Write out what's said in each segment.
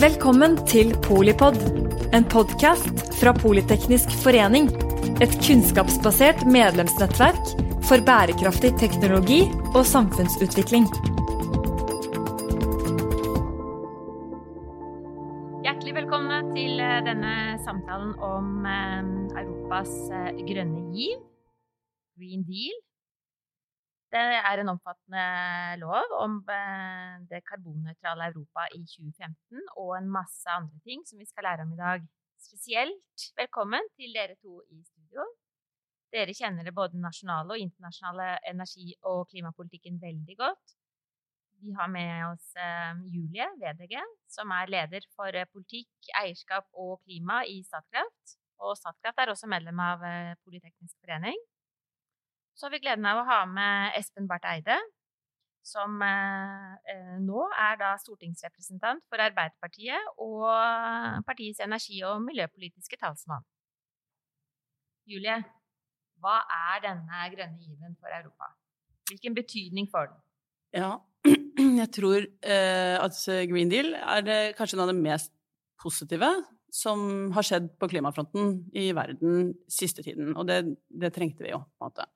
Velkommen til Polipod, en podkast fra Politeknisk forening. Et kunnskapsbasert medlemsnettverk for bærekraftig teknologi og samfunnsutvikling. Det er en omfattende lov om eh, det karbonnøytrale Europa i 2015 og en masse andre ting som vi skal lære om i dag. Spesielt velkommen til dere to i studio. Dere kjenner det både nasjonale og internasjonale energi- og klimapolitikken veldig godt. Vi har med oss eh, Julie Vedege, som er leder for eh, politikk, eierskap og klima i Statkraft. Og Statkraft er også medlem av Politeknisk forening. Så har vi gleden av å ha med Espen Barth Eide, som eh, eh, nå er da stortingsrepresentant for Arbeiderpartiet og partiets energi- og miljøpolitiske talsmann. Julie, hva er denne grønne given for Europa? Hvilken betydning får den? Ja, jeg tror eh, at Green Deal er kanskje noe av det mest positive som har skjedd på klimafronten i verden siste tiden. Og det, det trengte vi jo, på en måte.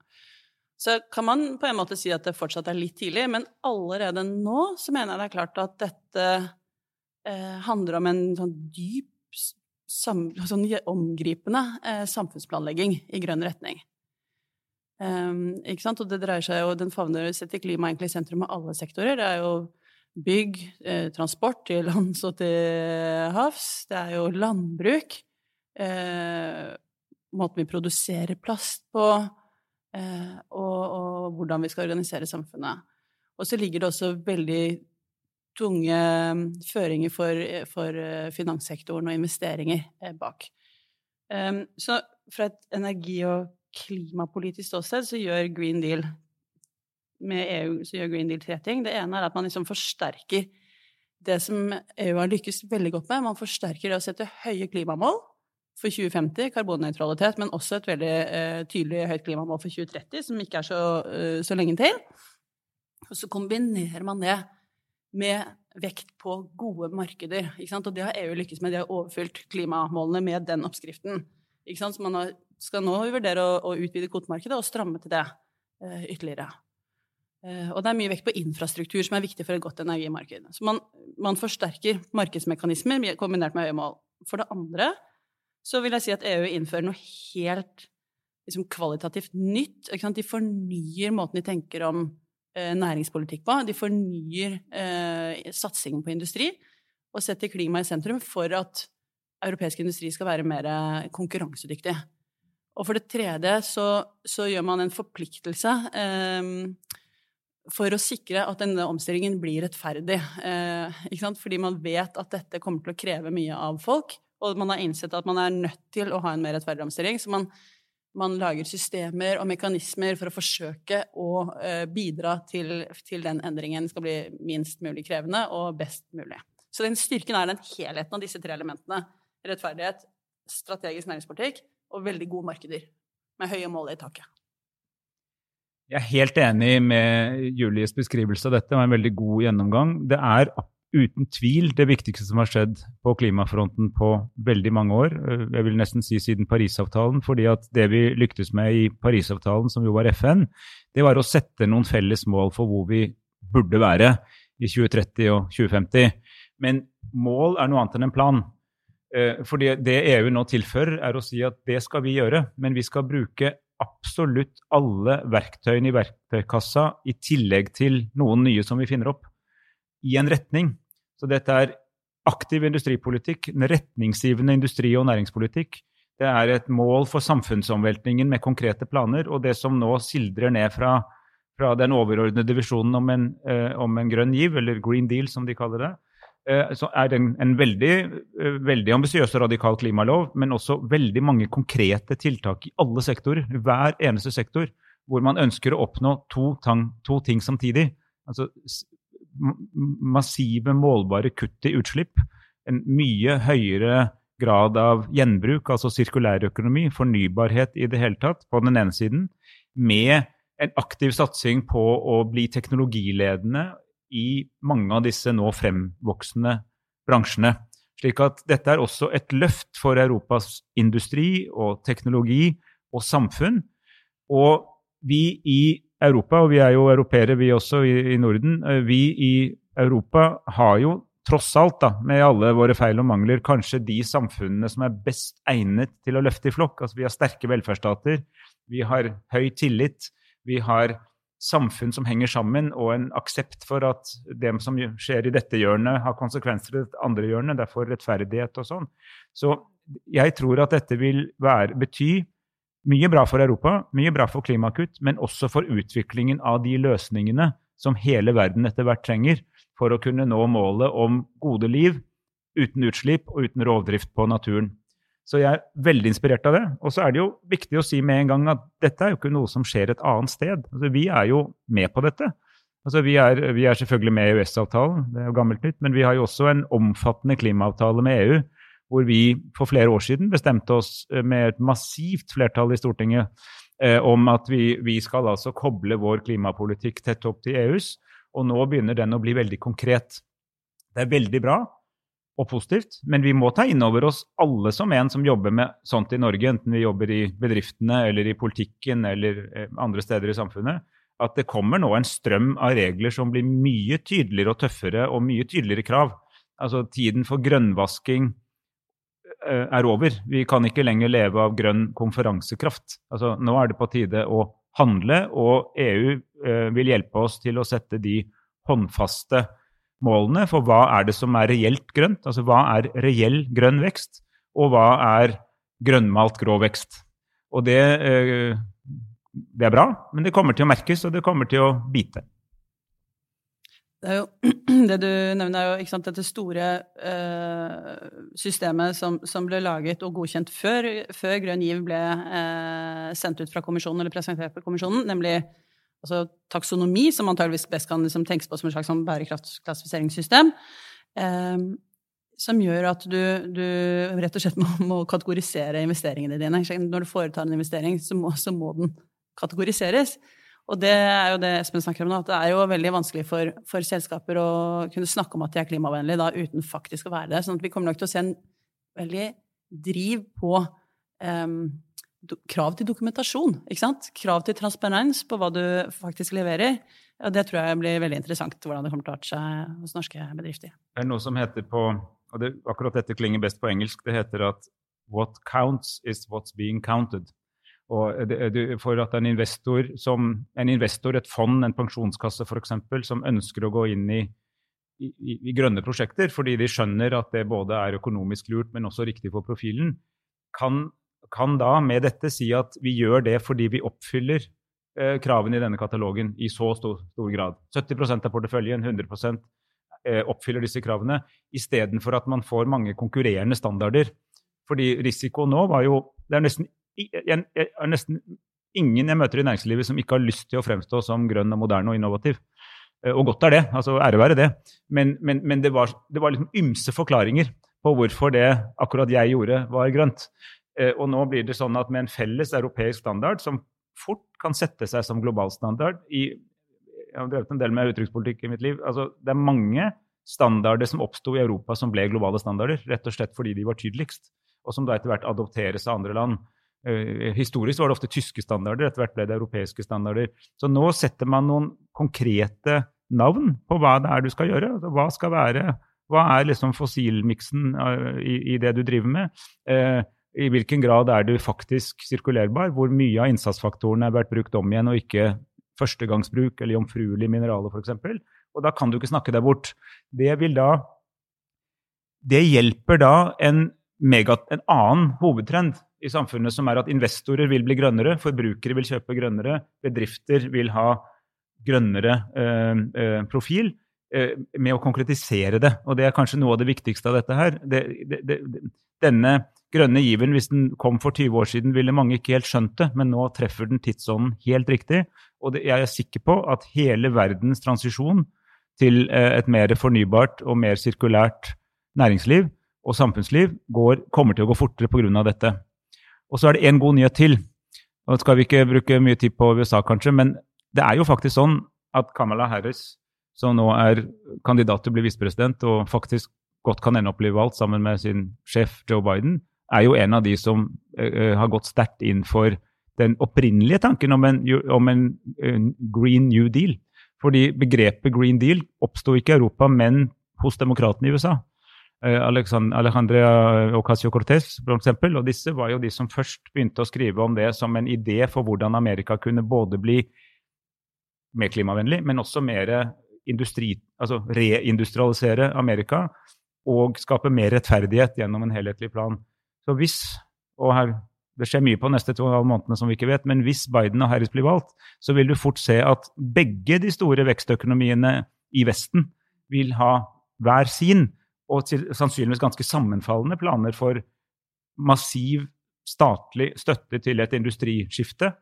Så kan man på en måte si at det fortsatt er litt tidlig, men allerede nå så mener jeg det er klart at dette eh, handler om en sånn dyp, sam, sånn omgripende eh, samfunnsplanlegging i grønn retning. Um, ikke sant? Og det dreier seg jo, den favner setter klima egentlig i sentrum av alle sektorer. Det er jo bygg, eh, transport til lands og til havs. Det er jo landbruk. Eh, måten vi produserer plast på, og, og, hvordan vi skal organisere samfunnet. Og så ligger det også veldig tunge føringer for, for finanssektoren og investeringer bak. Um, så fra et energi- og klimapolitisk ståsted så gjør Green Deal med EU så gjør Green Deal tre ting. Det ene er at man liksom forsterker det som EU har lykkes veldig godt med. Man forsterker det å sette høye klimamål for 2050, karbonnøytralitet, men også et veldig uh, tydelig høyt klimamål for 2030, som ikke er så, uh, så lenge til. Og så kombinerer man det med vekt på gode markeder. Og det har EU lykkes med. De har overfylt klimamålene med den oppskriften. Så man har skal nå vurdere å, å utvide kvotemarkedet og stramme til det uh, ytterligere. Uh, og det er mye vekt på infrastruktur som er viktig for et godt energimarked. Så man, man forsterker markedsmekanismer kombinert med høye mål. For det andre så vil jeg si at EU innfører noe helt liksom, kvalitativt nytt. De fornyer måten de tenker om eh, næringspolitikk på. De fornyer satsingen på industri og setter klima i sentrum for at europeisk industri skal være mer konkurransedyktig. Og for det tredje så, så gjør man en forpliktelse eh, for å sikre at denne omstillingen blir rettferdig. Eh, Fordi man vet at dette kommer til å kreve mye av folk, og man har innsett at man er nødt til å ha en mer rettferdig omstilling. Så man, man lager systemer og mekanismer for å forsøke å eh, bidra til, til den endringen skal bli minst mulig krevende og best mulig. Så den styrken er den helheten av disse tre elementene. Rettferdighet, strategisk næringspolitikk og veldig gode markeder med høye mål i taket. Jeg er helt enig med Julies beskrivelse av dette. Det var en veldig god gjennomgang. Det er uten tvil det viktigste som har skjedd på klimafronten på veldig mange år. Jeg vil nesten si siden Parisavtalen. fordi at det vi lyktes med i Parisavtalen, som jo var FN, det var å sette noen felles mål for hvor vi burde være i 2030 og 2050. Men mål er noe annet enn en plan. for fordi det EU nå tilfører, er å si at det skal vi gjøre, men vi skal bruke absolutt alle verktøyene i verktøykassa i tillegg til noen nye som vi finner opp, i en retning. Så dette er aktiv industripolitikk, en retningsgivende industri- og næringspolitikk. Det er et mål for samfunnsomveltningen med konkrete planer. Og det som nå sildrer ned fra, fra den overordnede visjonen om, eh, om en grønn giv, eller Green Deal som de kaller det, Eh, så er det en veldig, eh, veldig ambisiøs og radikal klimalov, men også veldig mange konkrete tiltak i alle sektorer, hver eneste sektor, hvor man ønsker å oppnå to, tang, to ting samtidig. Altså massive, målbare kutt i utslipp, en mye høyere grad av gjenbruk, altså sirkulærøkonomi, fornybarhet i det hele tatt, på den ene siden, med en aktiv satsing på å bli teknologiledende i mange av disse nå fremvoksende bransjene. Slik at dette er også et løft for Europas industri og teknologi og samfunn. Og vi i Europa, og vi er jo europeere vi også i, i Norden, vi i Europa har jo tross alt, da, med alle våre feil og mangler, kanskje de samfunnene som er best egnet til å løfte i flokk. Altså, vi har sterke velferdsstater, vi har høy tillit, vi har samfunn som henger sammen, og en aksept for at det som skjer i dette hjørnet, har konsekvenser i det andre hjørnet. Derfor rettferdighet og sånn. Så jeg tror at dette vil være, bety mye bra for Europa, mye bra for klimakutt, men også for utviklingen av de løsningene som hele verden etter hvert trenger for å kunne nå målet om gode liv uten utslipp og uten rovdrift på naturen. Så jeg er veldig inspirert av det. Og så er det jo viktig å si med en gang at dette er jo ikke noe som skjer et annet sted. Altså, vi er jo med på dette. Altså, vi, er, vi er selvfølgelig med i EØS-avtalen, det er jo gammelt nytt, men vi har jo også en omfattende klimaavtale med EU, hvor vi for flere år siden bestemte oss eh, med et massivt flertall i Stortinget eh, om at vi, vi, skal altså koble vår klimapolitikk tett opp til EUs. Og nå begynner den å bli veldig konkret. Det er veldig bra og positivt, men vi må ta inn over oss alle som en som jobber med sånt i Norge, enten vi jobber i bedriftene eller i politikken eller eh, andre steder i samfunnet, at det kommer nå en strøm av regler som blir mye tydeligere og tøffere og mye tydeligere krav. Altså tiden for grønnvasking er over. Vi kan ikke lenger leve av grønn konferansekraft. Altså, nå er det på tide å handle, og EU eh, vil hjelpe oss til å sette de håndfaste målene for hva er det som er reelt grønt. Altså hva er reell grønn vekst, og hva er grønnmalt grå vekst. Og det, eh, det er bra, men det kommer til å merkes, og det kommer til å bite. Det, er jo, det du nevner, er jo sant, dette store eh, systemet som, som, ble laget og godkjent før, før Grønn giv ble eh, sendt ut fra kommisjonen, eller presentert for kommisjonen, nemlig altså, taksonomi, som antageligvis best kan liksom, tenkes på som et slags sånn bærekraftsklassifiseringssystem. Eh, som gjør at du, du, rett og slett må, må, kategorisere investeringene dine. Når du foretar en investering, så må, så må den kategoriseres. Og det er jo det Espen snakker om nå, at det er jo veldig vanskelig for, for selskaper å kunne snakke om at de er klimavennlige da, uten faktisk å være det. sånn at vi kommer nok til å se en veldig driv på um, krav til dokumentasjon. ikke sant? Krav til transparens på hva du faktisk leverer. Og det tror jeg blir veldig interessant, hvordan det kommer til å arte seg hos norske bedrifter. Det er noe som heter på og det, Akkurat dette klinger best på engelsk. Det heter at 'what counts is what's being counted'. Og for at en investor, som, en investor, et fond, en pensjonskasse f.eks., som ønsker å gå inn i, i, i, grønne prosjekter fordi de skjønner at det både er økonomisk lurt, men også riktig for profilen, kan, kan da med dette si at vi gjør det fordi vi oppfyller eh, kravene i denne katalogen i så stor, stor grad. 70% av porteføljen, 100% eh, oppfyller disse kravene, istedenfor at man får mange konkurrerende standarder. Fordi risiko nå var jo Det er nesten jeg, jeg er nesten ingen jeg møter i næringslivet som ikke har lyst til å fremstå som grønn og moderne og innovativ. Eh, og godt er det, altså ære være det. Men, men, men det, var, det, var, liksom ymse forklaringer på hvorfor det akkurat jeg gjorde, var grønt. Eh, og nå blir det sånn at med en felles europeisk standard, som fort kan sette seg som global standard i, Jeg har drevet en del med utenrikspolitikk i mitt liv. altså Det er mange standarder som oppsto i Europa som ble globale standarder, rett og slett fordi de var tydeligst, og som da etter hvert adopteres av andre land. Uh, historisk var det ofte tyske standarder, etter hvert ble det europeiske standarder. Så nå setter man noen konkrete navn på hva det er du skal gjøre. Altså, hva skal være Hva er liksom fossilmiksen uh, i, i, det du driver med? Uh, I hvilken grad er du faktisk sirkulerbar? Hvor mye av innsatsfaktorene har vært brukt om igjen, og ikke førstegangsbruk eller jomfruelige mineraler, f.eks. Og da kan du ikke snakke deg bort. Det vil da Det hjelper da en, mega, en annen hovedtrend i samfunnet som er at investorer vil bli grønnere, forbrukere vil kjøpe grønnere, bedrifter vil ha grønnere eh, eh, profil, eh, med å konkretisere det. Og det er kanskje noe av det viktigste av dette her. Det, det, det, denne grønne given, hvis den kom for 20 år siden, ville mange ikke helt skjønt det, men nå treffer den tidsånden helt riktig. Og jeg er sikker på at hele verdens transisjon til eh, et mer fornybart og mer sirkulært næringsliv og samfunnsliv går, kommer til å gå fortere pga. dette. Og så er det én god nyhet til. Nå skal vi ikke bruke mye tid på USA, kanskje, men det er jo faktisk sånn at Kamala Harris, som nå er kandidat til å bli visepresident og faktisk godt kan ende opp bli valgt sammen med sin sjef Joe Biden, er jo en av de som uh, har gått sterkt inn for den opprinnelige tanken om en, om en, uh, Green New Deal. Fordi begrepet Green Deal oppsto ikke i Europa, men hos demokratene i USA. Uh, Alejandria Ocasio-Cortez f.eks. Og disse var jo de som først begynte å skrive om det som en idé for hvordan Amerika kunne både bli mer klimavennlig, men også mer industri, altså reindustrialisere Amerika og skape mer rettferdighet gjennom en helhetlig plan. Så hvis, og her, det skjer mye på neste to og en halv månedene som vi ikke vet, men hvis Biden og Harris blir valgt, så vil du fort se at begge de store vekstøkonomiene i Vesten vil ha hver sin, og til, sannsynligvis ganske sammenfallende planer for massiv statlig støtte til et industriskifte.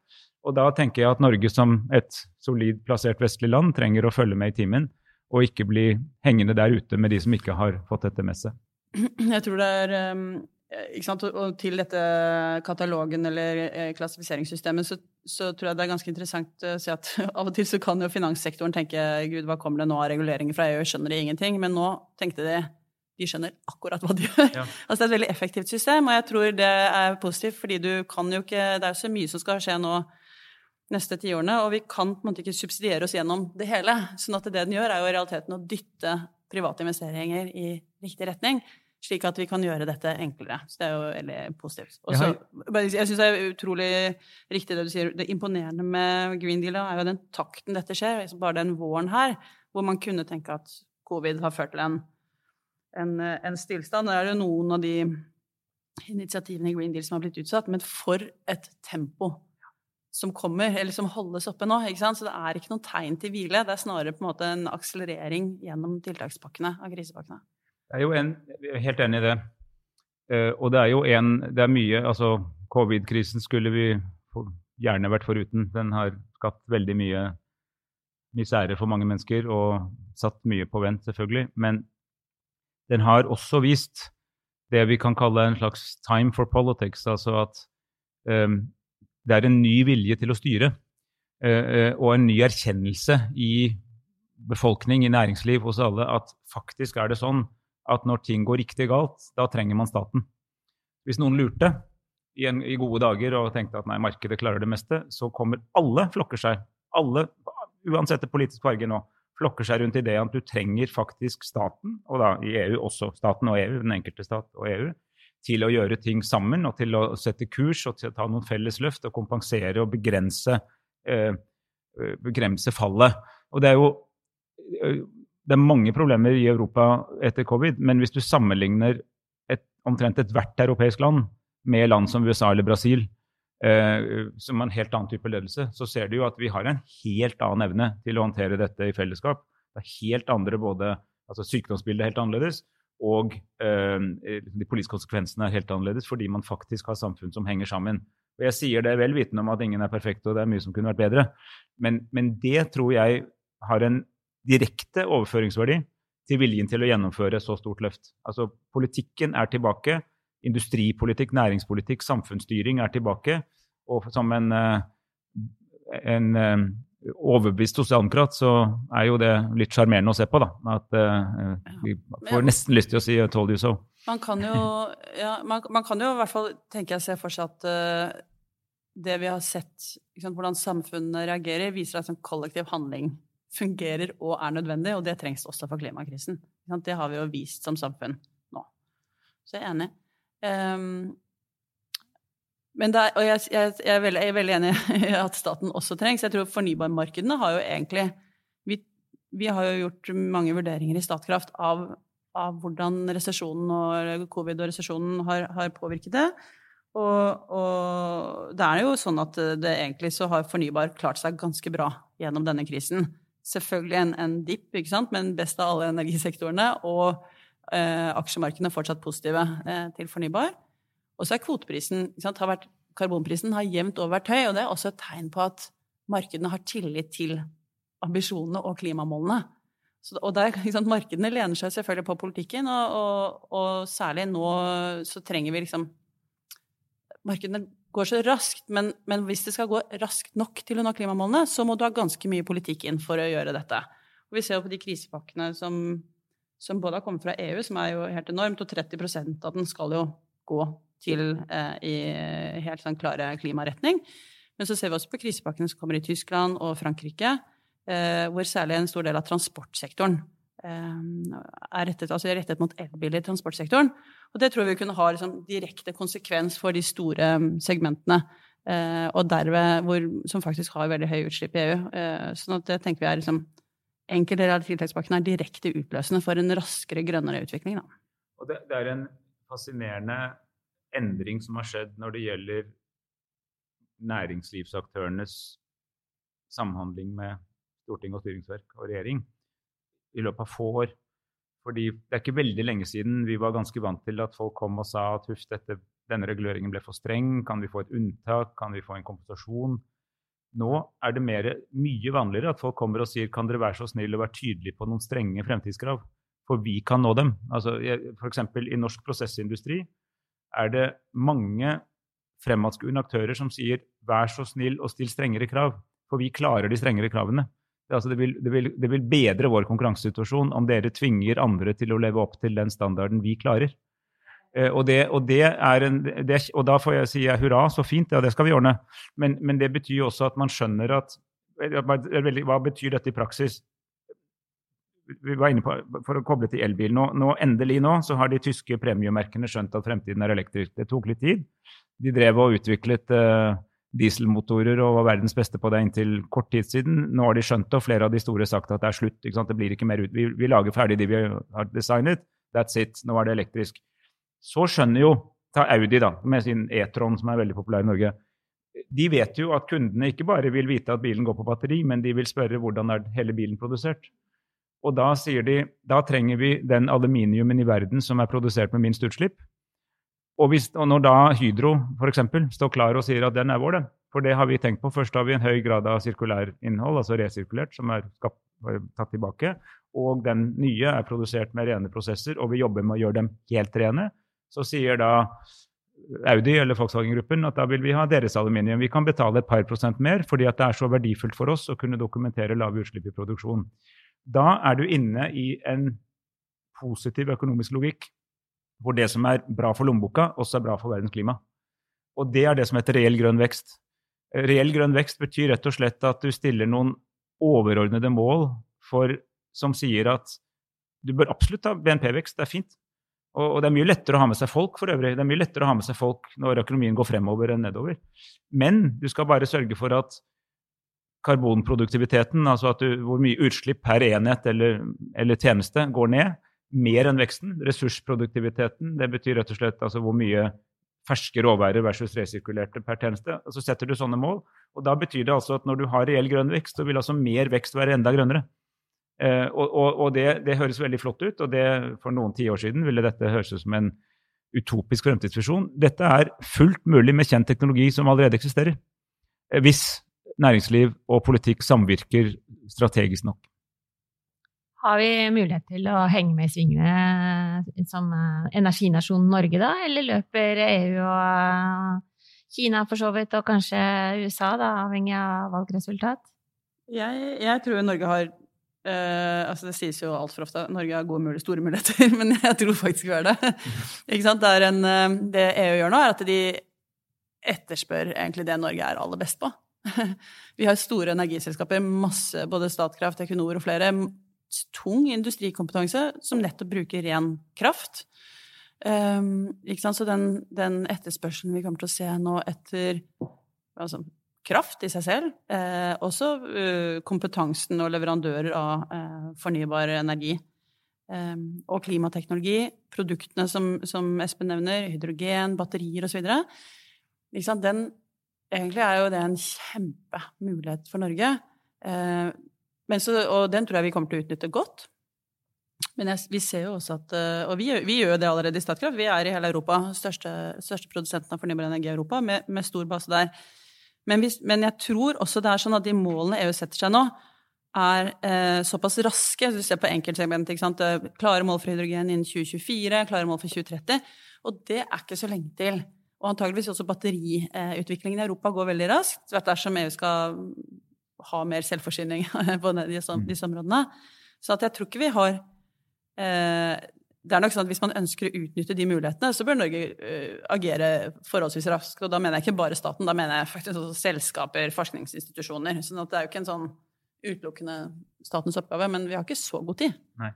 Og da tenker jeg at Norge som et solid plassert vestlig land trenger å følge med i timen, og ikke bli hengende der ute med de som ikke har fått dette med seg. Jeg tror det er um, ikke sant? Og til dette katalogen eller eh, klassifiseringssystemet, så, så, tror jeg det er ganske interessant å si at av og til så kan jo finanssektoren tenke gud, hva kommer det nå av reguleringer fra EU, skjønner de ingenting? Men nå tenkte de de skjønner akkurat hva de gjør. Ja. Altså Det er et veldig effektivt system, og jeg tror det er positivt, fordi du kan jo ikke Det er jo så mye som skal skje nå neste tiårene, og vi kan på en måte ikke subsidiere oss gjennom det hele. sånn at det den gjør, er jo i realiteten å dytte private investeringer i riktig retning slik at vi kan gjøre dette enklere. Så det er jo veldig positivt. Også, jeg syns det er utrolig riktig det du sier. Det imponerende med Green Deal er jo den takten dette skjer. Bare den våren her, hvor man kunne tenke at covid har ført til en, en, en stillstand. Det er jo noen av de initiativene i Green Deal som har blitt utsatt, men for et tempo som kommer, eller som holdes oppe nå. ikke sant? Så det er ikke noen tegn til hvile. Det er snarere på en måte en akselerering gjennom tiltakspakkene av krisepakkene. Det er jo en, jeg helt enig i det. Uh, og det er jo en Det er mye Altså, covid-krisen skulle vi gjerne vært foruten. Den har skapt veldig mye misere for mange mennesker og satt mye på vent, selvfølgelig. Men den har også vist det vi kan kalle en slags time for politics. Altså at um, det er en ny vilje til å styre. Uh, og en ny erkjennelse i befolkning, i næringsliv, hos alle, at faktisk er det sånn at når ting går riktig galt, da trenger man staten. Hvis noen lurte i, en, i gode dager og tenkte at nei, markedet klarer det meste, så kommer alle flokker seg. Alle, uansett politisk farge nå, flokker seg rundt ideen at du trenger faktisk staten, og da i EU også staten og EU, den enkelte stat og EU, til å gjøre ting sammen og til å sette kurs og til å ta noen felles løft og kompensere og begrense, eh, begrense fallet. Og det er jo det er mange problemer i Europa etter covid, men hvis du sammenligner et, omtrent ethvert europeisk land med land som USA eller Brasil, eh, som har en helt annen type ledelse, så ser du jo at vi har en helt annen evne til å håndtere dette i fellesskap. Det er helt andre både, altså Sykdomsbildet er helt annerledes, og eh, de politiske konsekvensene er helt annerledes fordi man faktisk har samfunn som henger sammen. Og Jeg sier det vel vitende om at ingen er perfekte, og det er mye som kunne vært bedre. Men, men det tror jeg har en direkte overføringsverdi til viljen til å gjennomføre så stort løft. Altså Politikken er tilbake. Industripolitikk, næringspolitikk, samfunnsstyring er tilbake. Og som en, eh, en eh, overbevist sosialdemokrat så er jo det litt sjarmerende å se på, da. At uh, vi får nesten lyst til å si 'I told you so'. Man kan jo, ja, man, man kan jo i hvert fall tenke jeg se for seg at uh, det vi har sett, liksom, hvordan samfunnet reagerer, viser at en kollektiv handling fungerer og er nødvendig, og det trengs også for klimakrisen. Det har vi jo vist som samfunn nå. Så jeg er enig. Um, men er, og jeg, jeg, jeg, er veldig, jeg, er veldig, enig i at staten også trengs. Jeg tror fornybarmarkedene har jo egentlig vi, vi, har jo gjort mange vurderinger i Statkraft av, av hvordan resesjonen og covid og resesjonen har, har, påvirket det. Og, og, det er jo sånn at det egentlig så har fornybar klart seg ganske bra gjennom denne krisen selvfølgelig en, en dipp, ikke sant, men best av alle energisektorene. Og aksjemarkedene er fortsatt positive eh, til fornybar. Og så er kvoteprisen har vært, Karbonprisen har jevnt over vært høy, og det er også et tegn på at markedene har tillit til ambisjonene og klimamålene. Så, og der, sant, Markedene lener seg selvfølgelig på politikken, og, og, og særlig nå så trenger vi liksom Markedene går så raskt, men, men, hvis det skal gå raskt nok til å nå klimamålene, så må du ha ganske mye politikk inn for å gjøre dette. Og vi ser jo på de krisepakkene som, som både har kommet fra EU, som er jo helt enormt, og 30% av den skal jo gå til eh, i helt sånn klare klimaretning. Men så ser vi også på krisepakkene som kommer i Tyskland og Frankrike, eh, hvor særlig en stor del av transportsektoren eh, er rettet, altså rettet mot elbiler i transportsektoren. Og det tror vi kunne ha liksom, direkte konsekvens for de store mm, segmentene. Eh, og derved hvor, som faktisk har veldig høye utslipp i EU. Eh, sånn at det tenker vi er liksom Enkelte av tiltakspakkene er direkte utløsende for en raskere, grønnere utvikling. Det, det er en fascinerende endring som har skjedd når det gjelder næringslivsaktørenes samhandling med storting og styringsverk og regjering i løpet av få år. Fordi det er ikke veldig lenge siden vi var ganske vant til at folk kom og sa at huff, denne reguleringen ble for streng, kan vi få et unntak, kan vi få en kompensasjon? Nå er det mer, mye vanligere at folk kommer og sier kan dere være så snill å være tydelige på noen strenge fremtidskrav, for vi kan nå dem. Altså, F.eks. i norsk prosessindustri er det mange fremadskuende aktører som sier vær så snill og still strengere krav, for vi klarer de strengere kravene. Det, altså, det, vil, det, vil, det vil bedre vår konkurransesituasjon om dere tvinger andre til å leve opp til den standarden vi klarer. Eh, og, det, og, det en, det, og, da får jeg si hurra, så fint, ja, det skal vi ordne. Men, men det betyr jo også at man skjønner at Hva betyr dette i praksis? Vi var inne på, For å koble til elbil. Nå, nå, endelig nå så har de tyske premiemerkene skjønt at fremtiden er elektrisk. Det tok litt tid. De drev og utviklet uh, dieselmotorer og var verdens beste på det inntil kort tid siden. Nå har de skjønt det, og flere av de store sagt at det er slutt. Det blir ikke mer ut. Vi, vi lager ferdig de vi har designet. That's it. Nå er det elektrisk. Så skjønner jo Ta Audi, da, med sin E-tron, som er veldig populær i Norge. De vet jo at kundene ikke bare vil vite at bilen går på batteri, men de vil spørre hvordan er hele bilen produsert. Og da sier de da trenger vi den aluminiumen i verden som er produsert med minst utslipp. Og, hvis, og når da Hydro f.eks. står klar og sier at den er vår, den, for det har vi tenkt på. Først har vi en høy grad av sirkulær innhold, altså resirkulert, som er tatt tilbake. Og den nye er produsert med rene prosesser, og vi jobber med å gjøre dem helt rene så sier da Audi eller Volkswagen-gruppen at da vil vi ha deres aluminium. Vi kan betale et par prosent mer fordi det er så verdifullt for oss å kunne dokumentere lave utslipp i produksjon. Da er du inne i en positiv økonomisk logikk hvor det som er bra for lommeboka, også er bra for verdens klima. Og det er det som heter reell grønn vekst. Reell grønn vekst betyr rett og slett at du stiller noen overordnede mål for, som sier at du bør absolutt ha BNP-vekst, det er fint. Og, det er mye lettere å ha med seg folk for øvrig. Det er mye lettere å ha med seg folk når økonomien går fremover enn nedover. Men du skal bare sørge for at karbonproduktiviteten, altså du, hvor mye utslipp per enhet eller, eller, tjeneste, går ned, mer enn veksten. Ressursproduktiviteten, det betyr rett og slett altså hvor mye ferske råværer versus resirkulerte per tjeneste. Og så setter du sånne mål. Og da betyr det altså at når du har reell grønn vekst, så vil altså mer vekst være enda grønnere. Eh, og, og, og det, det, høres veldig flott ut, og det, for noen tiår siden ville dette høres ut som en utopisk fremtidsvisjon. Dette er fullt mulig med kjent teknologi som allerede eksisterer. Eh, hvis næringsliv og politikk samvirker strategisk nok. Har vi mulighet til å henge med i svingene som energinasjonen Norge, da? Eller løper EU og Kina for så vidt, og kanskje USA, da, avhengig av valgresultat? Jeg, jeg tror Norge har Uh, altså Det sies jo altfor ofte Norge har gode muligheter, store muligheter, men jeg tror faktisk vi har det. Ikke sant? Det, en, uh, det, EU gjør nå, er at de etterspør egentlig det Norge er aller best på. vi har store energiselskaper, masse, både Statkraft, Equinor og flere. Tung industrikompetanse som nettopp bruker ren kraft. Um, ikke sant? Så den, den etterspørselen vi kommer til å se nå etter altså, kraft i seg selv. Eh, også eh, kompetansen og leverandører av eh, fornybar energi. Eh, og klimateknologi. Produktene som, som, Espen nevner, hydrogen, batterier osv. Den Egentlig er jo det en kjempemulighet for Norge. Eh, så, og den tror jeg vi kommer til å utnytte godt. Men jeg, vi ser jo også at eh, Og vi, vi gjør det allerede i Statkraft. Vi er i hele Europa største, største produsenten av fornybar energi i Europa, med, med stor base der. Men, hvis, men, jeg tror også det er sånn at de målene EU setter seg nå, er eh, såpass raske. Hvis du ser på enkeltsegment, klare mål for hydrogen innen 2024, klare mål for 2030. Og det er ikke så lenge til. Og antageligvis også batteriutviklingen i Europa går veldig raskt dersom EU skal ha mer selvforsyning på disse, disse områdene. Så jeg tror ikke vi har eh, det er nok sånn at Hvis man ønsker å utnytte de mulighetene, så bør Norge uh, agere forholdsvis raskt. Og da mener jeg ikke bare staten, da mener jeg faktisk også selskaper, forskningsinstitusjoner. sånn at det er jo ikke en sånn utelukkende statens oppgave, men vi har ikke så god tid. Nei.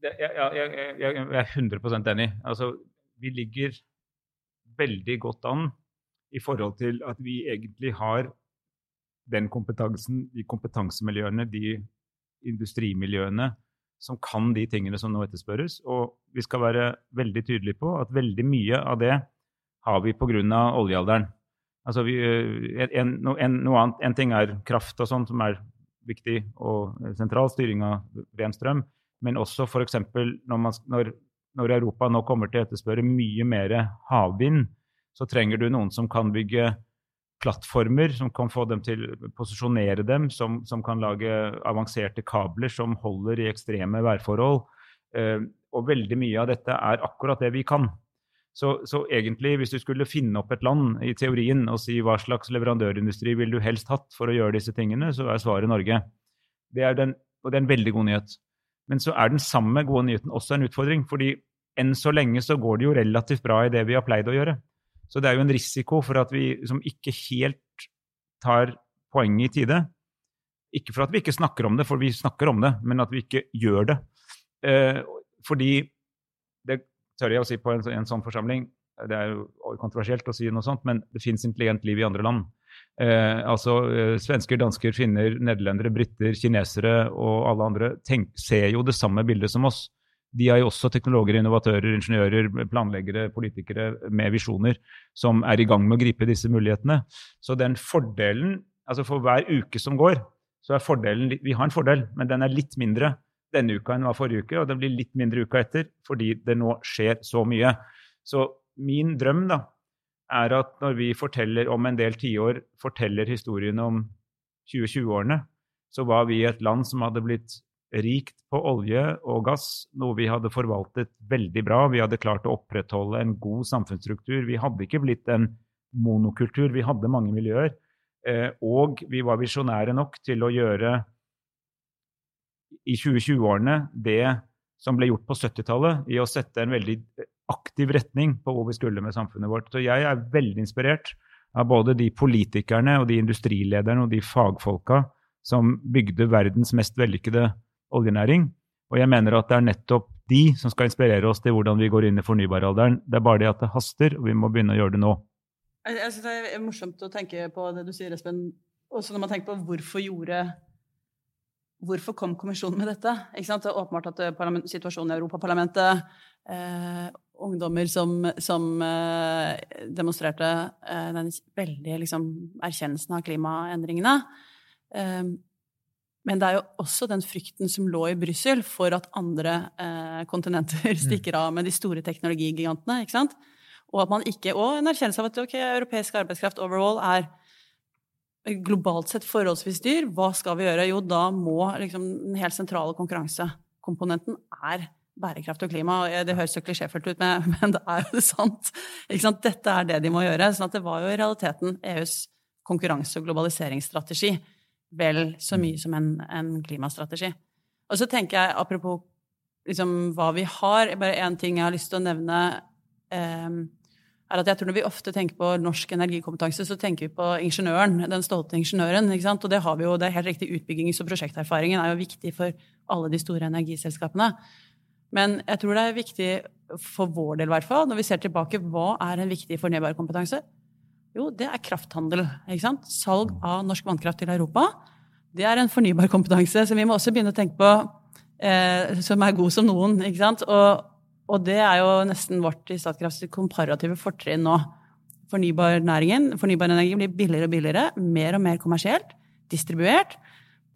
Det, jeg, jeg, jeg, jeg, er 100 enig. Altså, vi ligger veldig godt an i forhold til at vi egentlig har den kompetansen, de kompetansemiljøene, de industrimiljøene som kan de tingene som nå etterspørres. Og vi skal være veldig tydelige på at veldig mye av det har vi pga. oljealderen. Altså vi, eh, en, en, annet, en ting er kraft og sånn, som er viktig, og sentral styring av ren strøm. Men også f.eks. Når, når, når Europa nå kommer til å etterspørre mye mer havvind, så trenger du noen som kan bygge plattformer som kan få dem til å posisjonere dem, som, som, kan lage avanserte kabler som holder i ekstreme værforhold. Eh, og veldig mye av dette er akkurat det vi kan. Så, så, egentlig, hvis du skulle finne opp et land i teorien og si hva slags leverandørindustri vil du helst hatt for å gjøre disse tingene, så er svaret Norge. Det er den, og det er en veldig god nyhet. Men så er den samme gode nyheten også en utfordring. fordi enn så lenge så går det jo relativt bra i det vi har pleid å gjøre. Så det er jo en risiko for at vi liksom ikke helt tar poenget i tide. Ikke for at vi ikke snakker om det, for vi snakker om det, men at vi ikke gjør det. Eh, fordi Det tør jeg å si på en, en, sånn forsamling. Det er jo kontroversielt å si noe sånt, men det fins intelligent liv i andre land. Eh, altså eh, Svensker, dansker, finner, nederlendere, briter, kinesere og alle andre tenk, ser jo det samme bildet som oss de er jo også teknologer, innovatører, ingeniører, planleggere, politikere med visjoner som er i gang med å gripe disse mulighetene. Så den fordelen Altså for hver uke som går, så er fordelen Vi har en fordel, men den er litt mindre denne uka enn var forrige uke, og den blir litt mindre uka etter fordi det nå skjer så mye. Så min drøm da, er at når vi forteller om en del tiår, forteller historien om 2020-årene, så var vi et land som hadde blitt rikt på olje og gass, noe vi hadde forvaltet veldig bra. Vi hadde klart å opprettholde en god samfunnsstruktur. Vi hadde ikke blitt en monokultur, vi hadde mange miljøer. Eh, og vi var visjonære nok til å gjøre i 2020-årene det som ble gjort på 70-tallet, i å sette en veldig aktiv retning på hvor vi skulle med samfunnet vårt. Så jeg er veldig inspirert av både de politikerne og de industrilederne og de fagfolka som bygde verdens mest vellykkede oljenæring. Og jeg mener at det er nettopp de som skal inspirere oss til hvordan vi går inn i fornybaralderen. Det er bare det at det haster, og vi må begynne å gjøre det nå. Jeg, synes Det er morsomt å tenke på det du sier, Espen. Også når man tenker på hvorfor gjorde Hvorfor kom kommisjonen med dette? Det er åpenbart at eh, situasjonen i Europaparlamentet, eh, ungdommer som, som eh, demonstrerte eh, den veldige liksom, erkjennelsen av klimaendringene eh, men det er jo også den frykten som lå i Brussel for at andre eh, kontinenter mm. stikker av med de store teknologigigantene. ikke sant? Og at man ikke, og en erkjennelse av at ok, europeisk arbeidskraft overall er globalt sett forholdsvis dyr. Hva skal vi gjøre? Jo, da må liksom, den helt sentrale konkurransekomponenten er bærekraft og klima. Det høres så klisjéfullt ut, men det er jo sant. Dette er det de må gjøre. sånn at det var jo i realiteten EUs konkurranse- og globaliseringsstrategi vel så mm. mye som en, en klimastrategi. Og så tenker jeg, apropos liksom, hva vi har Bare én ting jeg har lyst til å nevne. Um, er at jeg tror Når vi ofte tenker på norsk energikompetanse, så tenker vi på ingeniøren. Den stolte ingeniøren. ikke sant? Og det har vi jo, det er helt riktig, utbyggings- og prosjekterfaringen er jo viktig for alle de store energiselskapene. Men jeg tror det er viktig for vår del, i hvert fall, når vi ser tilbake, hva er en viktig fornybar kompetanse? Jo, det er krafthandel. ikke sant? Salg av norsk vannkraft til Europa. Det er en fornybar kompetanse som vi må også begynne å tenke på, eh, som er god som noen. ikke sant? Og, og det er jo nesten vårt i Statkrafts komparative fortrinn nå. Fornybarnæringen, fornybar energi blir billigere og billigere, mer og mer kommersielt, distribuert.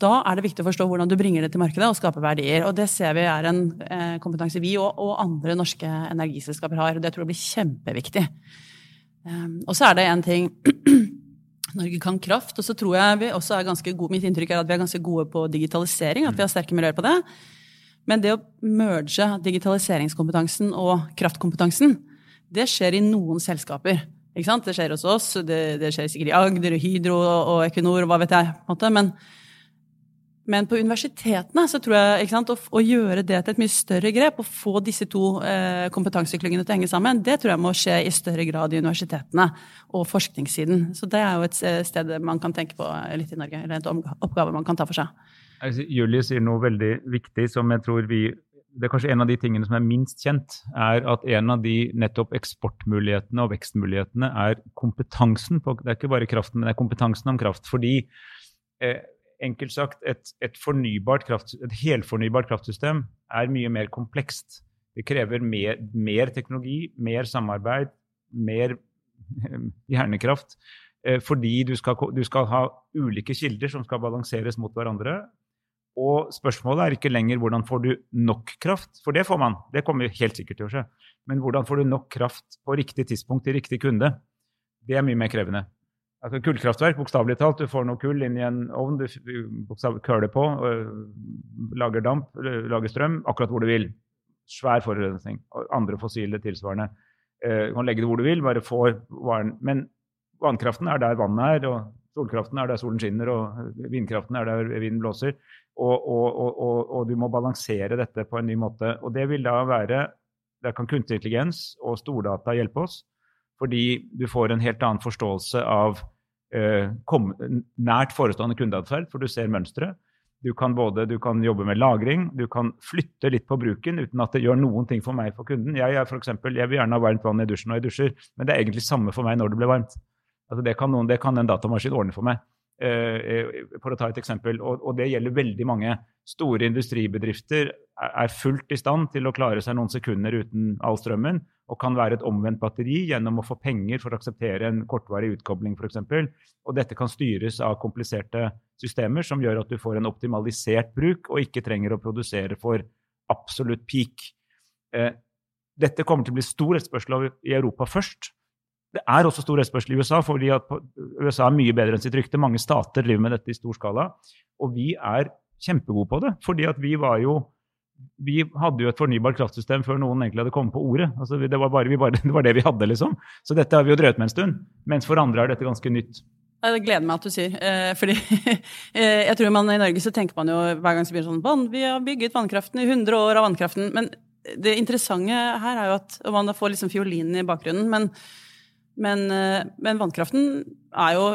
Da er det viktig å forstå hvordan du bringer det til markedet og skaper verdier. Og det ser vi er en eh, kompetanse vi og, og andre norske energiselskaper har. og Det tror jeg blir kjempeviktig. Um, og så er det en ting Norge kan kraft, og så tror jeg vi også er ganske gode Mitt inntrykk er at vi er ganske gode på digitalisering, at vi har sterke miljøer på det. Men det å merge digitaliseringskompetansen og kraftkompetansen, det skjer i noen selskaper. Ikke sant? Det skjer hos oss, det, det skjer sikkert i Agder, Hydro og Equinor og hva vet jeg. på en måte, Men men på universitetene så tror jeg sant, å, å, gjøre det til et mye større grep, og få disse to eh, kompetanseklyngene til å henge sammen, det tror jeg må skje i større grad i universitetene og forskningssiden. Så det er jo et eh, sted man kan tenke på litt i Norge, eller en oppgave man kan ta for seg. Julie sier noe veldig viktig som jeg tror vi det er kanskje en av de tingene som er minst kjent, er at en av de nettopp eksportmulighetene og vekstmulighetene er kompetansen på Det er ikke bare kraften, men det er kompetansen om kraft. Fordi eh, enkelt sagt, et, et, kraft, et, helfornybart kraftsystem er mye mer komplekst. Det krever mer, mer teknologi, mer samarbeid, mer hjernekraft. Eh, fordi du skal, du skal ha ulike kilder som skal balanseres mot hverandre. Og spørsmålet er ikke lenger hvordan får du nok kraft, for det får man. Det kommer helt sikkert til å skje. Men hvordan får du nok kraft på riktig tidspunkt til riktig kunde? Det er mye mer krevende. Altså Kullkraftverk, bokstavelig talt. Du får noe kull inn i en ovn, du køler på, og lager damp, lager strøm akkurat hvor du vil. Svær forurensning. Andre fossile tilsvarende. Øh, du kan legge det hvor du vil, bare få varen. Men vannkraften er der vannet er, og solkraften er der solen skinner, og vindkraften er der vinden blåser. Og, og, og, og, du må balansere dette på en ny måte. Og det vil da være Der kan kunstig intelligens og stordata hjelpe oss, fordi du får en helt annen forståelse av eh, kom, nært forestående kundeatferd, for du ser mønsteret. Du kan, både, du kan jobbe med lagring, du kan flytte litt på bruken uten at det gjør noen ting for meg for kunden. Jeg, er for eksempel, jeg vil gjerne ha varmt vann i dusjen når jeg dusjer, men det er egentlig samme for meg når det blir varmt. Altså det, kan noen, det kan en datamaskin ordne for meg. Eh, eh, for å ta et eksempel. Og, og, det gjelder veldig mange. Store industribedrifter er fullt i stand til å klare seg noen sekunder uten all strømmen, og kan være et omvendt batteri gjennom å få penger for å akseptere en kortvarig utkobling f.eks. Og dette kan styres av kompliserte systemer som gjør at du får en optimalisert bruk, og ikke trenger å produsere for absolutt peak. Eh, dette kommer til å bli stor etterspørsel i Europa først. Det er også stor etterspørsel i USA, fordi USA er mye bedre enn sitt rykte. Mange stater driver med dette i stor skala. Og vi er kjempegode på det. fordi at vi var jo vi hadde jo et fornybart kraftsystem før noen egentlig hadde kommet på ordet. Altså, det, var bare, bare, det, var det vi hadde, liksom. Så dette har vi jo drevet med en stund. Mens for andre er dette ganske nytt. Det gleder meg at du sier. Eh, fordi eh, jeg tror man I Norge så tenker man jo hver gang så blir det sånn Vi har bygget vannkraften i 100 år av vannkraften. Men det interessante her er jo at og man får liksom fiolinen i bakgrunnen. men men, eh, men, vannkraften er jo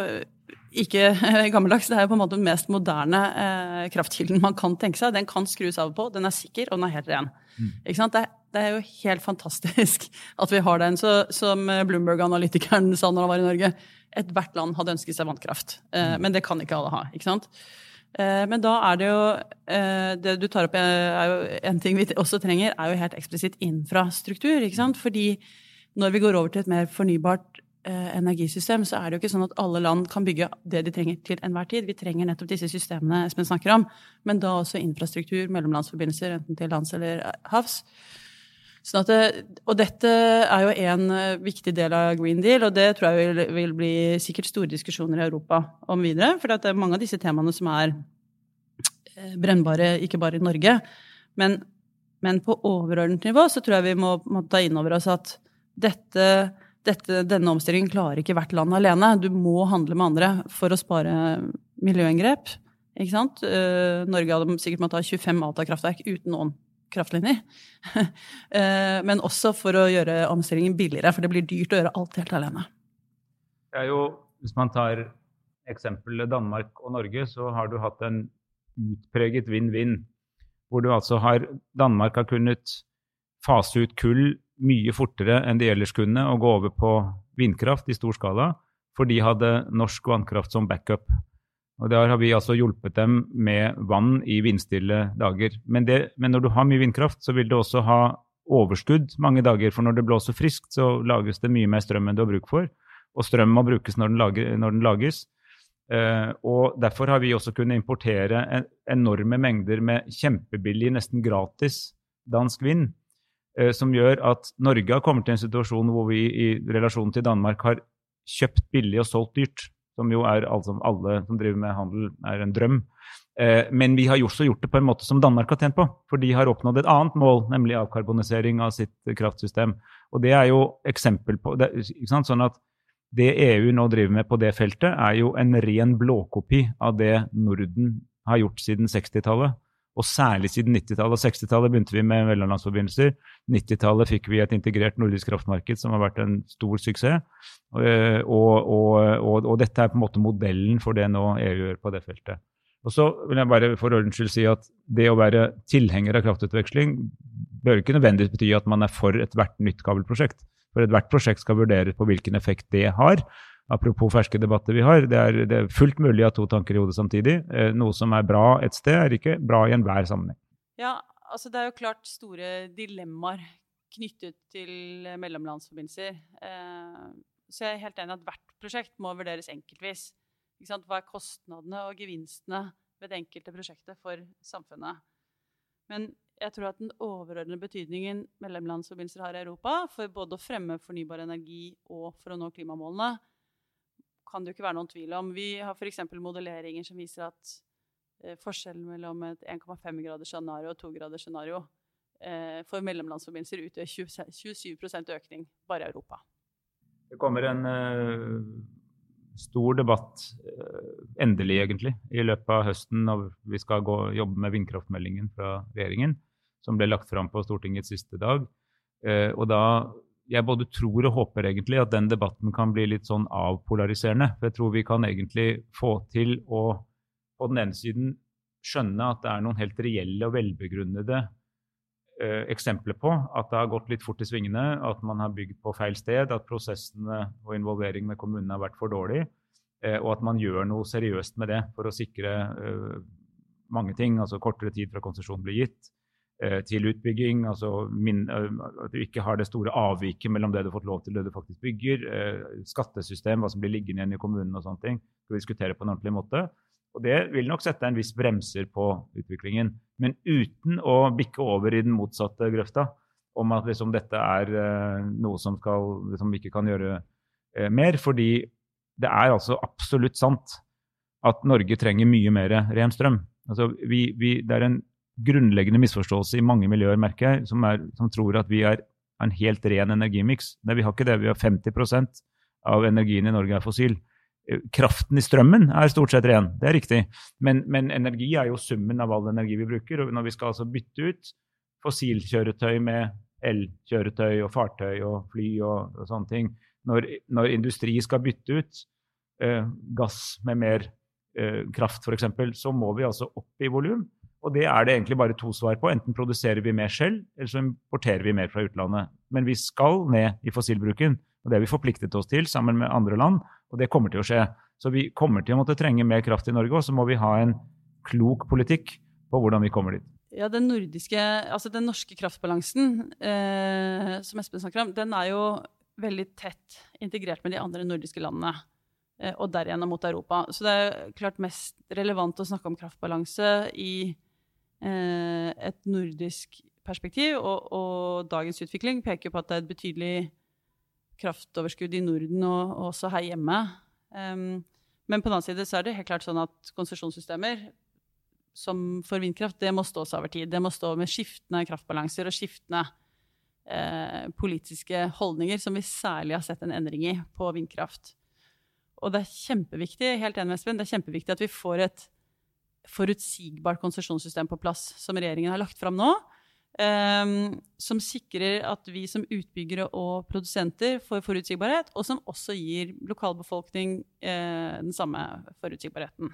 ikke gammeldags. Det er jo på en måte den mest moderne eh, kraftkilden man kan tenke seg. Den kan skrus av og på, den er sikker, og den er helt ren. Mm. Det, det, er jo helt fantastisk at vi har den. Så, som Bloomberg-analytikeren sa når han var i Norge, ethvert land hadde ønsket seg vannkraft. Eh, mm. Men det kan ikke alle ha. ikke sant? Eh, men da er det jo eh, Det du tar opp, er jo en ting vi også trenger, er jo helt eksplisitt infrastruktur. ikke sant? Fordi når vi går over til et mer fornybart eh, energisystem, så er det jo ikke sånn at alle land kan bygge det de trenger til enhver tid. Vi trenger nettopp disse systemene Espen snakker om, men da også infrastruktur, mellomlandsforbindelser, enten til lands eller eh, havs. Sånn det, og dette er jo en eh, viktig del av Green Deal, og det tror jeg vil, vil bli sikkert store diskusjoner i Europa om videre. For det er mange av disse temaene som er eh, brennbare, ikke bare i Norge. Men, men på overordnet nivå så tror jeg vi må, må ta inn over oss at dette, dette, denne omstillingen klarer ikke hvert land alene. Du må handle med andre for å spare miljøinngrep. Ikke sant? Uh, Norge hadde sikkert måttet ha 25 Alta-kraftverk uten noen kraftlinjer. uh, men også for å gjøre omstillingen billigere, for det blir dyrt å gjøre alt helt alene. Det er jo, Hvis man tar eksempelet Danmark og Norge, så har du hatt en utpreget vinn-vinn. Hvor du altså har Danmark har kunnet fase ut kull mye fortere enn de ellers kunne å gå over på vindkraft i stor skala, for de hadde norsk vannkraft som backup. Og Der har vi altså hjulpet dem med vann i vindstille dager. Men, det, men når du har mye vindkraft, så vil du også ha overskudd mange dager. For når det blåser friskt, så lages det mye mer strøm enn du har bruk for. Og strøm må brukes når den, lager, når den lages. Uh, og Derfor har vi også kunnet importere en, enorme mengder med kjempebillig, nesten gratis dansk vind. Eh, som gjør at Norge har kommet til en situasjon hvor vi i relasjon til Danmark har kjøpt billig og solgt dyrt. Som jo er altså alle som driver med handel, er en drøm. Eh, men vi har også gjort det på en måte som Danmark har tjent på. For de har oppnådd et annet mål, nemlig avkarbonisering av sitt kraftsystem. Og det er jo eksempel på det, Sånn at det EU nå driver med på det feltet, er jo en ren blåkopi av det Norden har gjort siden 60-tallet. Og særlig siden 90-tallet og 60-tallet begynte vi med mellomlandsforbindelser. 90-tallet fikk vi et integrert nordisk kraftmarked som har vært en stor suksess. Og, og, og, og, dette er på en måte modellen for det nå EU gjør på det feltet. Og så vil jeg bare for ordens skyld si at det å være tilhenger av kraftutveksling bør ikke nødvendigvis bety at man er for ethvert nytt kabelprosjekt. For ethvert prosjekt skal vurderes på hvilken effekt det har. Apropos ferske debatter vi har, det er, det er fullt mulig å ha to tanker i hodet samtidig. Eh, noe som er bra et sted, er ikke bra i enhver sammenheng. Ja, altså det er jo klart store dilemmaer knyttet til mellomlandsforbindelser. Eh, så jeg er helt enig at hvert prosjekt må vurderes enkeltvis. Hva er kostnadene og gevinstene ved det enkelte prosjektet for samfunnet? Men jeg tror at den overordnede betydningen mellomlandsforbindelser har i Europa, for både å fremme fornybar energi og for å nå klimamålene, kan det jo ikke være noen tvil om. Vi har f.eks. modelleringer som viser at eh, forskjellen mellom et 1,5 graders scenario og 2 graders scenario eh, for mellomlandsforbindelser utgjør 27% økning bare i Europa. Det kommer en uh, stor debatt, uh, endelig egentlig, i løpet av høsten når vi skal gå, jobbe med vindkraftmeldingen fra regjeringen, som ble lagt fram på Stortingets siste dag. Uh, og da jeg både tror og håper egentlig at den debatten kan bli litt sånn avpolariserende. For jeg tror vi kan egentlig få til å på den ene siden skjønne at det er noen helt reelle og velbegrunnede eh, eksempler på at det har gått litt fort i svingene, at man har bygd på feil sted, at prosessene og involvering med kommunene har vært for dårlig, eh, og at man gjør noe seriøst med det for å sikre eh, mange ting, altså kortere tid fra konsesjon blir gitt, til utbygging. altså min, eh, At du ikke har det store avviket mellom det du har fått lov til og det du faktisk bygger. Eh, skattesystem, hva som blir liggende igjen i kommunen og sånne ting. Skal vi diskutere på en ordentlig måte. Og Det vil nok sette en viss bremser på utviklingen. Men uten å bikke over i den motsatte grøfta om at liksom dette er noe som skal, som vi ikke kan gjøre mer. Fordi det er altså absolutt sant at Norge trenger mye mer ren strøm. Altså vi, vi, det er en grunnleggende misforståelse i mange miljøer, merker jeg, som, er, som tror at vi er en helt ren energimiks. Nei, vi har ikke det. Vi har 50% av energien i Norge er fossil. Eh, kraften i strømmen er stort sett ren, det er riktig. Men, men, energi er jo summen av all energi vi bruker. Og når vi skal altså bytte ut fossilkjøretøy med elkjøretøy og fartøy og fly og, og sånne ting når, når, industri skal bytte ut eh, gass med mer eh, kraft f.eks., så må vi altså opp i volum. Og det er det egentlig bare to svar på. Enten produserer vi mer selv, eller så importerer vi mer fra utlandet. Men vi skal ned i fossilbruken. Og det har vi forpliktet oss til sammen med andre land, og det kommer til å skje. Så vi kommer til å måtte trenge mer kraft i Norge, og så må vi ha en klok politikk på hvordan vi kommer dit. Ja, den, nordiske, altså den norske kraftbalansen eh, som Espen snakker om, den er jo veldig tett integrert med de andre nordiske landene. Eh, og derigjennom mot Europa. Så det er klart mest relevant å snakke om kraftbalanse i Eh, et nordisk perspektiv. Og, og, dagens utvikling peker på at det er et betydelig kraftoverskudd i Norden og, og også her hjemme. Um, men på den annen side så er det helt klart sånn at konsesjonssystemer som for vindkraft, det må stå seg over tid. Det må stå med skiftende kraftbalanser og skiftende eh, politiske holdninger, som vi særlig har sett en endring i på vindkraft. Og det er kjempeviktig helt enig med Espen, det er kjempeviktig at vi får et forutsigbart konsesjonssystem på plass, som regjeringen har lagt fram nå. Um, som sikrer at vi som utbyggere og produsenter får forutsigbarhet, og som også gir lokalbefolkning uh, den samme forutsigbarheten.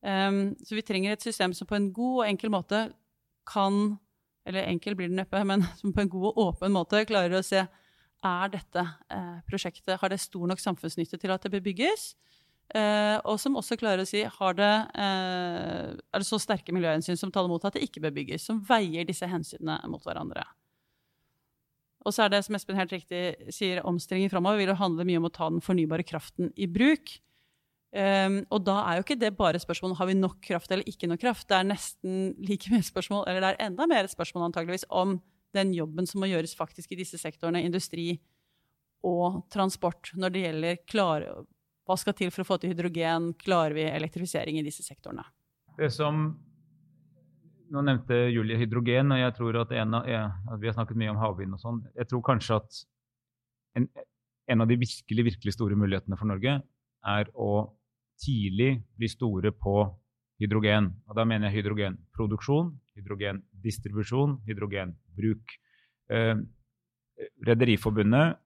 Um, så vi trenger et system som på en god og enkel måte kan Eller enkel blir det neppe, men som på en god og åpen måte klarer å se er dette uh, prosjektet Har det stor nok samfunnsnytte til at det bør bygges? Uh, og som også klarer å si har det, uh, er det så sterke miljøhensyn som taler mot at det ikke bør bygges, som veier disse hensynene mot hverandre. Og så er det, som Espen helt riktig sier, omstillingen framover vil jo handle mye om å ta den fornybare kraften i bruk. Um, og da er jo ikke det bare spørsmålet har vi nok kraft eller ikke nok kraft. Det er nesten like mye spørsmål, eller det er enda mer et spørsmål antageligvis, om den jobben som må gjøres faktisk i disse sektorene, industri og transport, når det gjelder klare hva skal til for å få til hydrogen? Klarer vi elektrifisering i disse sektorene? Det som Nå nevnte Julie hydrogen, og jeg tror at, av, at vi har snakket mye om havvind og sånn. Jeg tror kanskje at en, en, av de virkelig, virkelig store mulighetene for Norge er å tidlig bli store på hydrogen. Og da mener jeg hydrogenproduksjon, hydrogendistribusjon, hydrogenbruk. Eh, Rederiforbundet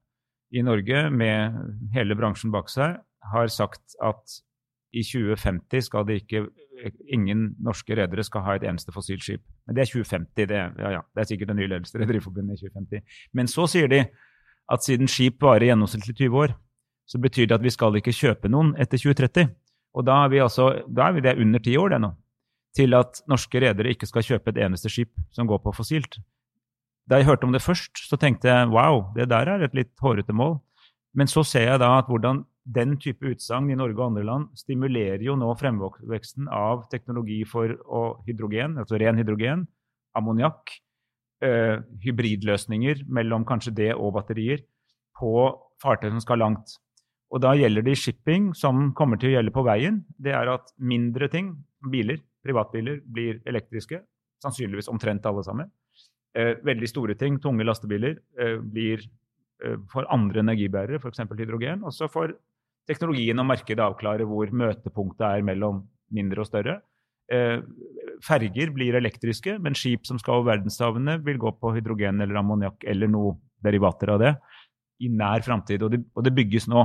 i Norge, med hele bransjen bak seg, har sagt at i 2050 skal det ikke Ingen norske redere skal ha et eneste fossilt skip. Men det er 2050. Det, ja, ja, det er sikkert den nye ledelsen i Rederiforbundet i 2050. Men så sier de at siden skip varer gjennomsnittlig 20 år, så betyr det at vi skal ikke kjøpe noen etter 2030. Og da er vi, altså, da er vi det under ti år, det nå. Til at norske redere ikke skal kjøpe et eneste skip som går på fossilt. Da jeg hørte om det først, så tenkte jeg wow, det der er et litt hårete mål. Men så ser jeg da at hvordan den type utsagn i Norge og andre land stimulerer jo nå fremveksten av teknologi for hydrogen, altså ren hydrogen, ammoniakk, øh, hybridløsninger mellom kanskje det og batterier på fartøy som skal langt. Og da gjelder det i shipping, som kommer til å gjelde på veien, det er at mindre ting, biler, privatbiler, blir elektriske. Sannsynligvis omtrent alle sammen. Eh, veldig store ting, tunge lastebiler, eh, blir eh, for andre energibærere, f.eks. hydrogen. Og så får teknologien og markedet avklare hvor møtepunktet er mellom mindre og større. Eh, ferger blir elektriske, men skip som skal over verdenshavene, vil gå på hydrogen eller ammoniakk eller noe derivater av det i nær framtid. Og, og, det bygges nå.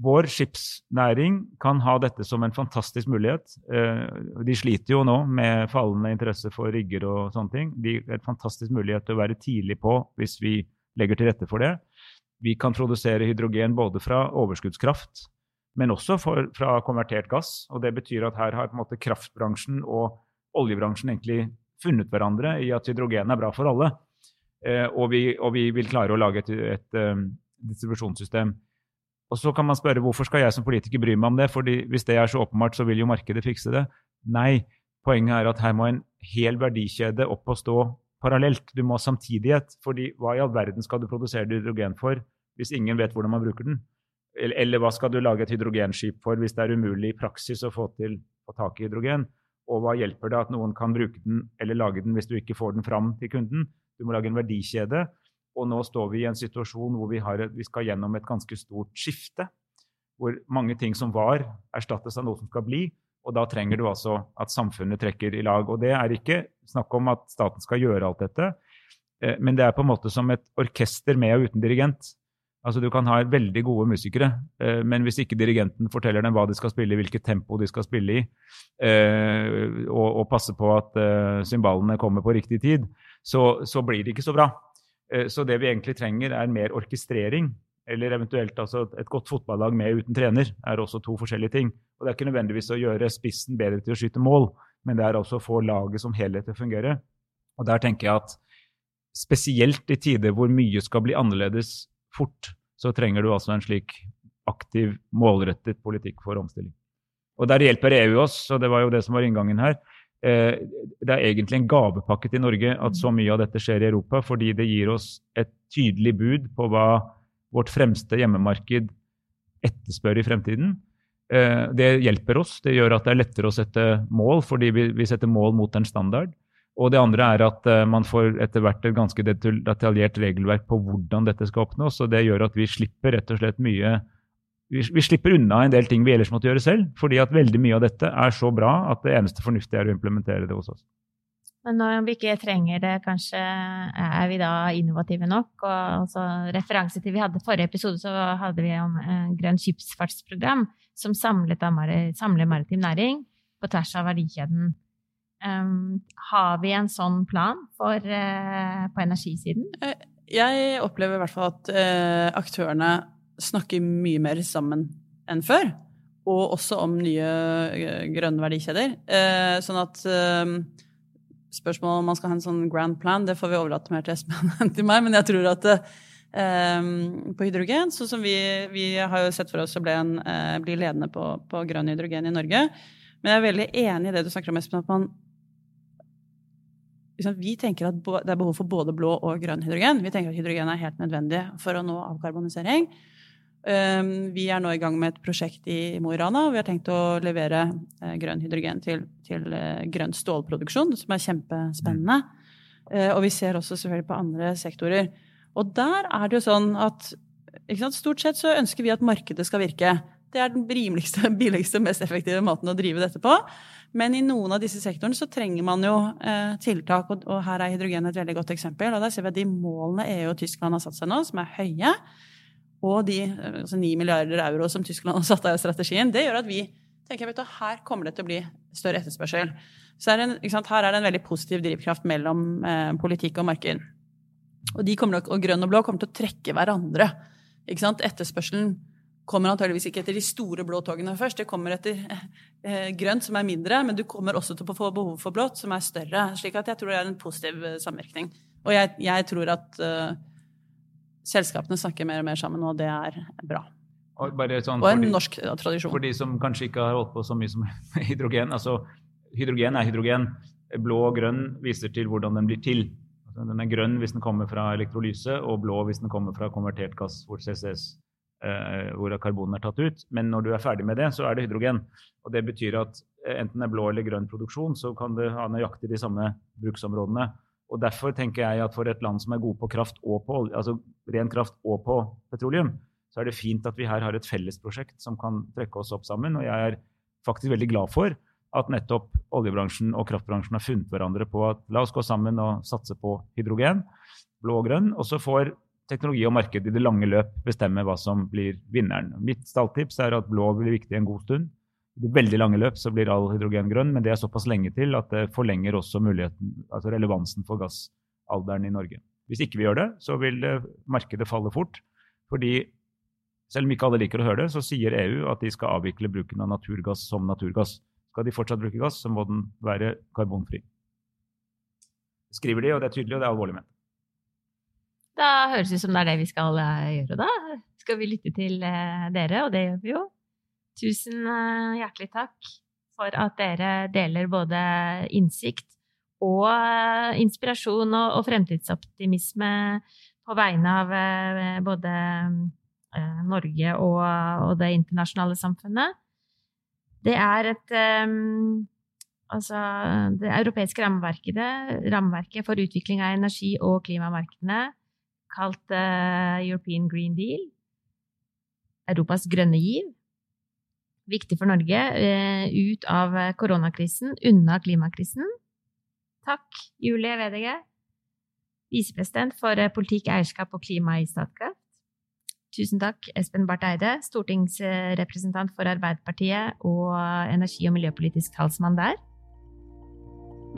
Vår skipsnæring kan ha dette som en fantastisk mulighet. Eh, de sliter jo nå med fallende interesse for rigger og sånne ting. De er en fantastisk mulighet til å være tidlig på hvis vi legger til rette for det. Vi kan produsere hydrogen både fra overskuddskraft, men også for, fra konvertert gass. og Det betyr at her har måte kraftbransjen og oljebransjen egentlig funnet hverandre i at hydrogen er bra for alle. Eh, og, vi, og, vi, vil klare å lage et, et, et um, distribusjonssystem. Og så kan man spørre hvorfor skal jeg som politiker bry meg om det, fordi hvis det er så åpenbart, så vil jo markedet fikse det. Nei, poenget er at her må en hel verdikjede opp og stå parallelt. Du må ha samtidighet. fordi hva i all verden skal du produsere hydrogen for hvis ingen vet hvordan man bruker den? Eller, eller hva skal du lage et hydrogenskip for hvis det er umulig i praksis å få, til, få tak i hydrogen? Og hva hjelper det at noen kan bruke den eller lage den hvis du ikke får den fram til kunden? Du må lage en verdikjede og nå står vi i en situasjon hvor vi, har, vi, skal gjennom et ganske stort skifte. Hvor mange ting som var, erstattes av noe som skal bli. Og da trenger du altså at samfunnet trekker i lag. Og det er ikke snakk om at staten skal gjøre alt dette, eh, men det er på en måte som et orkester med og uten dirigent. Altså Du kan ha veldig gode musikere, eh, men hvis ikke dirigenten forteller dem hva de skal spille hvilket tempo de skal spille i, eh, og, og passe på at cymbalene kommer på riktig tid, så, blir det ikke så bra. Så det vi egentlig trenger, er mer orkestrering. Eller eventuelt altså et godt fotballag med uten trener er også to forskjellige ting. Og Det er ikke nødvendigvis å gjøre spissen bedre til å skyte mål, men det er også å få laget som helhet til å fungere. Og der tenker jeg at spesielt i tider hvor mye skal bli annerledes fort, så trenger du altså en slik aktiv, målrettet politikk for omstilling. Og der hjelper EU oss, og det var jo det som var inngangen her. Eh, det er egentlig en gavepakke til Norge at så mye av dette skjer i Europa, fordi det gir oss et tydelig bud på hva vårt fremste hjemmemarked etterspør i fremtiden. Eh, det hjelper oss. Det gjør at det er lettere å sette mål, fordi vi setter mål mot en standard. Og det andre er at eh, man får etter hvert et ganske detaljert regelverk på hvordan dette skal oppnås. og Det gjør at vi slipper rett og slett mye vi, slipper unna en del ting vi ellers måtte gjøre selv, fordi at veldig mye av dette er så bra at det eneste fornuftige er å implementere det hos oss. Men når vi ikke trenger det, kanskje er vi da innovative nok? Og altså, referanse til vi hadde forrige episode, så hadde vi om eh, Grønn skipsfartsprogram, som samlet samler maritim næring på tvers av verdikjeden. Um, har vi en sånn plan for, uh, på energisiden? Eh, jeg opplever i hvert fall at uh, aktørene snakker mye mer sammen enn før. Og også om nye grønne verdikjeder. Uh, sånn at spørsmålet om man skal ha en sånn grand plan, det får vi overlate mer til Espen enn til meg. Men jeg tror at på hydrogen, sånn som vi, vi, har jo sett for oss å bli, en, bli ledende på, på, grønn hydrogen i Norge. Men jeg er veldig enig i det du snakker om, Espen, at man liksom, vi tenker at det er behov for både blå og grønn hydrogen. Vi tenker at hydrogen er helt nødvendig for å nå avkarbonisering. Ehm, vi er nå i gang med et prosjekt i Mo i Rana. og Vi har tenkt å levere eh, grønn hydrogen til, til eh, grønn stålproduksjon, som er kjempespennende. Eh, og vi ser også selvfølgelig på andre sektorer. Og der er det jo sånn at Stort sett så ønsker vi at markedet skal virke. Det er den rimeligste, billigste, mest effektive måten å drive dette på. Men i noen av disse sektorene så trenger man jo eh, tiltak, og, og, her er hydrogen et veldig godt eksempel. Og der ser vi at de målene EU og Tyskland har satt seg nå, som er høye, og de altså 9 milliarder euro som Tyskland har satt av i strategien, det gjør at vi tenker du, her kommer det til å bli større etterspørsel. Så er det, her er det en veldig positiv drivkraft mellom eh, politikk og marked. Og, de kommer, og grønn og blå kommer til å trekke hverandre. Etterspørselen kommer antageligvis ikke etter de store blå togene først. Det kommer etter eh, grønt, som er mindre, men du kommer også til å få behov for blått, som er større. slik at jeg tror det er en positiv eh, samvirkning. Og jeg, jeg tror at uh, selskapene snakker mer og mer sammen, og det er bra. Og, sånn, og en de, norsk tradisjon. For de som kanskje ikke har holdt på så mye som hydrogen. altså Hydrogen er hydrogen. Blå og grønn viser til hvordan den blir til. Altså, den er grønn hvis den kommer fra elektrolyse, og blå hvis den kommer fra konvertert gass, hvor CCS eh, hvor karbonen er tatt ut. Men når du er ferdig med det, så er det hydrogen. Og det betyr at eh, enten det er blå eller grønn produksjon, så kan det ha nøyaktig de samme bruksområdene. Og Derfor tenker jeg at for et land som er gode på kraft og på altså ren kraft og på petroleum, så er det fint at vi her har et fellesprosjekt som kan trekke oss opp sammen. Og jeg er faktisk veldig glad for at nettopp oljebransjen og kraftbransjen har funnet hverandre på at la oss gå sammen og satse på hydrogen, blå og grønn. Og så får teknologi og marked i det lange løp bestemme hva som blir vinneren. Mitt stalltips er at blå blir viktig en god stund. Veldig lange løp så blir all hydrogen grønn, men det er såpass lenge til at det forlenger også altså relevansen for gassalderen i Norge. Hvis ikke vi gjør det, så vil det, markedet falle fort. Fordi selv om ikke alle liker å høre det, så sier EU at de skal avvikle bruken av naturgass som naturgass. Skal de fortsatt bruke gass, så må den være karbonfri. Det skriver de, og det er tydelig, og det er alvorlig ment. Da høres det ut som det er det vi skal eh, gjøre, da. Skal vi lytte til eh, dere, og det gjør vi jo. Tusen eh, hjertelig takk for at dere deler både innsikt og inspirasjon og, fremtidsoptimisme på vegne av både Norge og, det internasjonale samfunnet. Det er et um, Altså, det europeiske rammeverket, rammeverket for utvikling av energi- og klimamarkedene kalt European Green Deal. Europas grønne giv. Viktig for Norge uh, ut av koronakrisen, unna klimakrisen. Takk, Julie Vedege, visepresident for uh, politikk, eierskap og klima i Statkraft. Tusen takk, Espen Barth Eide, stortingsrepresentant for Arbeiderpartiet og energi- og miljøpolitisk talsmann der.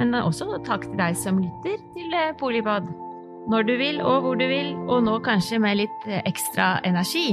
Men også takk til deg som lytter til Polipod når du vil og hvor du vil, og nå kanskje med litt eh, ekstra energi.